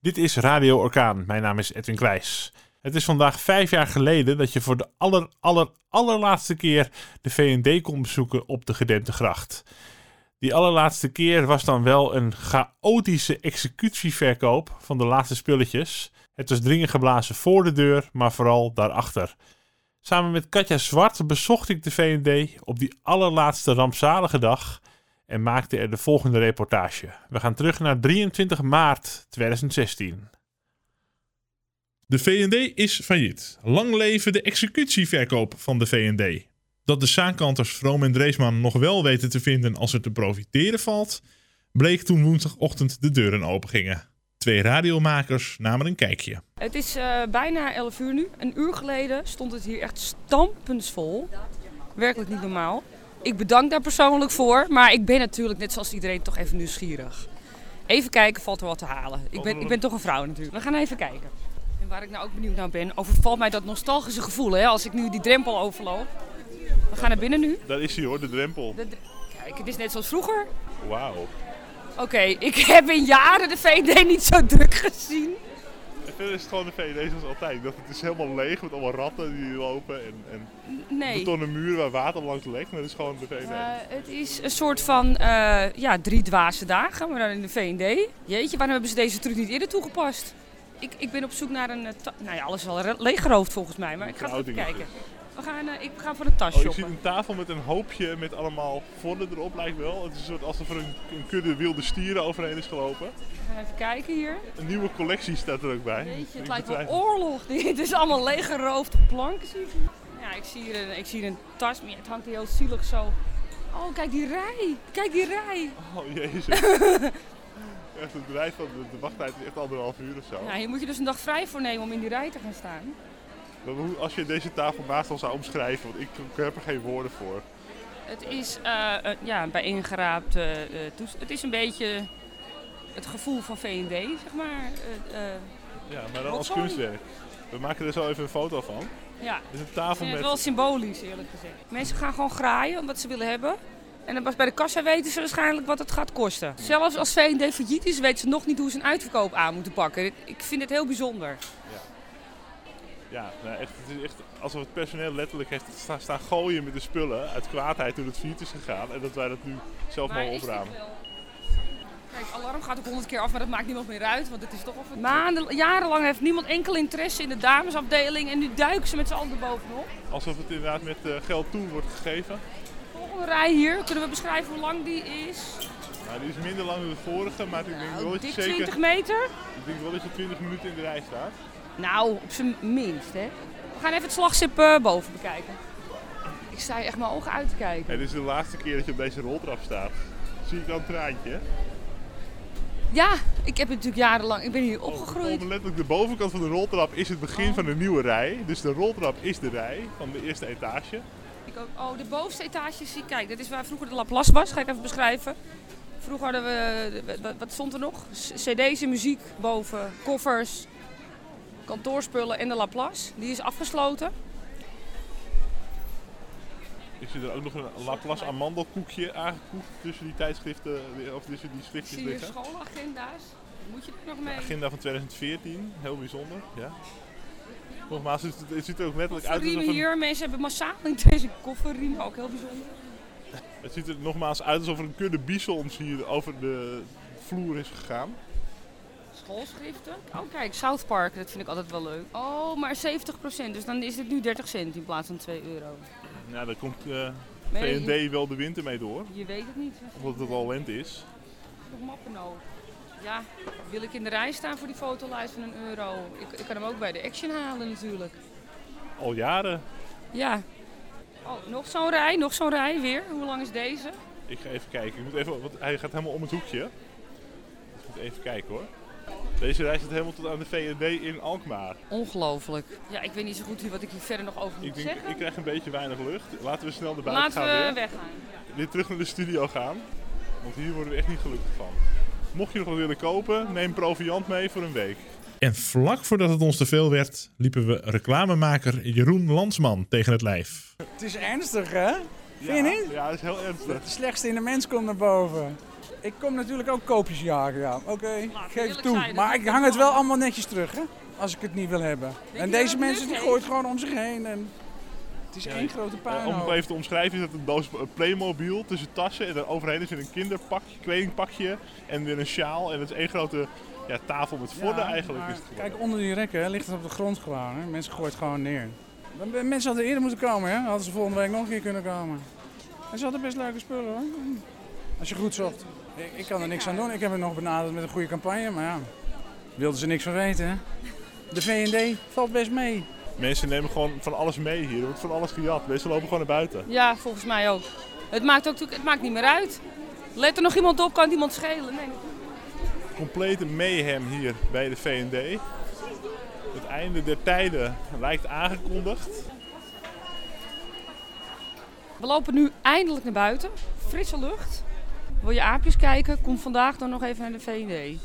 Dit is Radio Orkaan. Mijn naam is Edwin Kwijs. Het is vandaag vijf jaar geleden dat je voor de aller, aller, allerlaatste keer de V&D kon bezoeken op de Gedempte Gracht. Die allerlaatste keer was dan wel een chaotische executieverkoop van de laatste spulletjes. Het was dringend geblazen voor de deur, maar vooral daarachter. Samen met Katja Zwart bezocht ik de V&D op die allerlaatste rampzalige dag en maakte er de volgende reportage. We gaan terug naar 23 maart 2016. De V&D is failliet. Lang leven de executieverkoop van de V&D. Dat de zaakkanters Vroom en Dreesman nog wel weten te vinden als er te profiteren valt, bleek toen woensdagochtend de deuren open gingen. Twee radiomakers namen een kijkje. Het is uh, bijna 11 uur nu. Een uur geleden stond het hier echt stampensvol. Werkelijk niet normaal. Ik bedank daar persoonlijk voor, maar ik ben natuurlijk net zoals iedereen toch even nieuwsgierig. Even kijken, valt er wat te halen. Ik ben, ik ben toch een vrouw natuurlijk. We gaan even kijken. En waar ik nou ook benieuwd naar ben, overvalt mij dat nostalgische gevoel hè, als ik nu die drempel overloop. We gaan naar binnen nu. Daar is hij hoor, de drempel. De, kijk, het is net zoals vroeger. Wauw. Oké, ik heb in jaren de VD niet zo druk gezien. Verder is het gewoon de VD zoals altijd. Dacht, het is helemaal leeg met allemaal ratten die lopen en, en nee. betonnen muren waar water langs lekt. Maar het is gewoon de VD. Uh, het is een soort van uh, ja, drie dwaze dagen, maar dan in de VD. Jeetje, waarom hebben ze deze truc niet eerder toegepast? Ik, ik ben op zoek naar een... Nou ja, alles is al leeggeroofd volgens mij, maar ik ga even kijken. We gaan, uh, ik ga voor een tas oh, shoppen. Ik zie een tafel met een hoopje met allemaal vodden erop, lijkt wel. Het is een soort alsof er een, een kudde wilde stieren overheen is gelopen. Even kijken hier. Een nieuwe collectie staat er ook bij. Jeetje, het lijkt wel oorlog. Dit is allemaal leeggeroofde planken, zie je. Ja, ik zie hier een, ik zie een tas, maar het hangt heel zielig zo. Oh, kijk die rij. Kijk die rij. Oh, jezus. echt, het rij van de, de wachttijd is echt anderhalf uur of zo. Ja, hier moet je dus een dag vrij voor nemen om in die rij te gaan staan. Als je deze tafel naast ons zou omschrijven, want ik, ik heb er geen woorden voor. Het is uh, uh, ja, bij ingeraapt. Uh, het is een beetje het gevoel van V&D, zeg maar. ja, maar dan als kunstwerk. We maken er zo even een foto van. Ja, het is een tafel het met... wel symbolisch eerlijk gezegd. Mensen gaan gewoon graaien wat ze willen hebben. En dan pas bij de kassa weten ze waarschijnlijk wat het gaat kosten. Zelfs als V&D failliet is, weten ze nog niet hoe ze een uitverkoop aan moeten pakken. Ik vind het heel bijzonder. Ja. Ja, nou echt, het is echt alsof het personeel letterlijk heeft staan, staan gooien met de spullen uit kwaadheid toen het failliet is gegaan. En dat wij dat nu zelf maar mogen opruimen. Kijk, alarm gaat ook honderd keer af, maar dat maakt niemand meer uit, want het is toch of het... Maanden, jarenlang heeft niemand enkel interesse in de damesafdeling en nu duiken ze met z'n allen erbovenop. Alsof het inderdaad met uh, geld toe wordt gegeven. Volgende rij hier, kunnen we beschrijven hoe lang die is? Nou, die is minder lang dan de vorige, maar ik denk nou, wel dat je zeker... 20 meter? Ik denk wel dat je 20 minuten in de rij staat. Nou, op zijn minst, hè. We gaan even het slagschip uh, boven bekijken. Ik sta hier echt mijn ogen uit te kijken. Hey, dit is de laatste keer dat je op deze roltrap staat. Zie ik dan een traantje? Ja, ik heb natuurlijk jarenlang, ik ben hier opgegroeid. Letterlijk de bovenkant van de roltrap is het begin oh. van een nieuwe rij. Dus de roltrap is de rij van de eerste etage. Ik ook, oh, de bovenste etage zie Kijk, dit is waar vroeger de Laplace was. Ga ik even beschrijven. Vroeger hadden we, wat stond er nog? CD's en muziek boven, koffers, kantoorspullen en de Laplace. Die is afgesloten. Is er ook nog een Laplace amandelkoekje aangekoekt tussen die tijdschriften of tussen die schriftjes Zie je liggen? schoolagenda's? Moet je er nog mee? Agenda van 2014, heel bijzonder. Ja. Nogmaals, het, het ziet er ook letterlijk uit alsof een... hier, mensen hebben massaal in deze kofferriemen, ook heel bijzonder. Het ziet er nogmaals uit alsof er een kudde bisons hier over de vloer is gegaan. Schoolschriften. Oh kijk, South Park, dat vind ik altijd wel leuk. Oh, maar 70%, dus dan is het nu 30 cent in plaats van 2 euro. Ja, daar komt uh, V&D wel de winter mee door. Je weet het niet. Omdat het al lente is. Nog mappen nodig. Ja, wil ik in de rij staan voor die fotolijst van een euro? Ik, ik kan hem ook bij de Action halen natuurlijk. Al jaren. Ja. Oh, nog zo'n rij, nog zo'n rij weer. Hoe lang is deze? Ik ga even kijken. Ik moet even, want hij gaat helemaal om het hoekje. Dus ik moet even kijken hoor. Deze reis zit helemaal tot aan de V&D in Alkmaar. Ongelooflijk. Ja, ik weet niet zo goed wat ik hier verder nog over moet ik denk, zeggen. Ik krijg een beetje weinig lucht. Laten we snel naar buiten Laten gaan we weer. weggaan. Weer terug naar de studio gaan. Want hier worden we echt niet gelukkig van. Mocht je nog wat willen kopen, neem proviant mee voor een week. En vlak voordat het ons te veel werd, liepen we reclamemaker Jeroen Lansman tegen het lijf. Het is ernstig, hè? Vind ja, je niet? Ja, het is heel ernstig. Het slechtste in de mens komt naar boven. Ik kom natuurlijk ook koopjes jagen, ja. Oké, Nou, ik geef toe. zijn, Maar dat ik hang het wel allemaal netjes terug, hè. Als ik het niet wil hebben. En dat deze mensen die gooien het gewoon om zich heen. En het is Ja, één grote Eh, om het even te omschrijven is het een doos Playmobil tussen tassen. En daar overheen is er een kinderpakje, kledingpakje en weer een sjaal. En het is één grote ja, tafel met vodden Ja, eigenlijk. maar Is het kijk, onder die rekken hè, ligt het op de grond gewoon. Hè. Mensen gooien het gewoon neer. Dan- Mensen hadden eerder moeten komen, hè. Hadden ze volgende week nog een keer kunnen komen. En ze hadden best leuke spullen, hoor. Als je goed zocht. Ik, ik kan er niks aan doen. Ik heb het nog benaderd met een goede campagne, maar ja. Wilden ze niks van weten, hè. De V&D valt best mee. Mensen nemen gewoon van alles mee hier. Er wordt van alles gejat. Mensen lopen gewoon naar buiten. Ja, volgens mij ook. Het maakt, ook, het maakt niet meer uit. Let er nog iemand op, kan het iemand schelen? Nee. Complete mayhem hier bij de V&D. Het einde der tijden lijkt aangekondigd. We lopen nu eindelijk naar buiten. Frisse lucht. Wil je aapjes kijken? Kom vandaag dan nog even naar de V&D.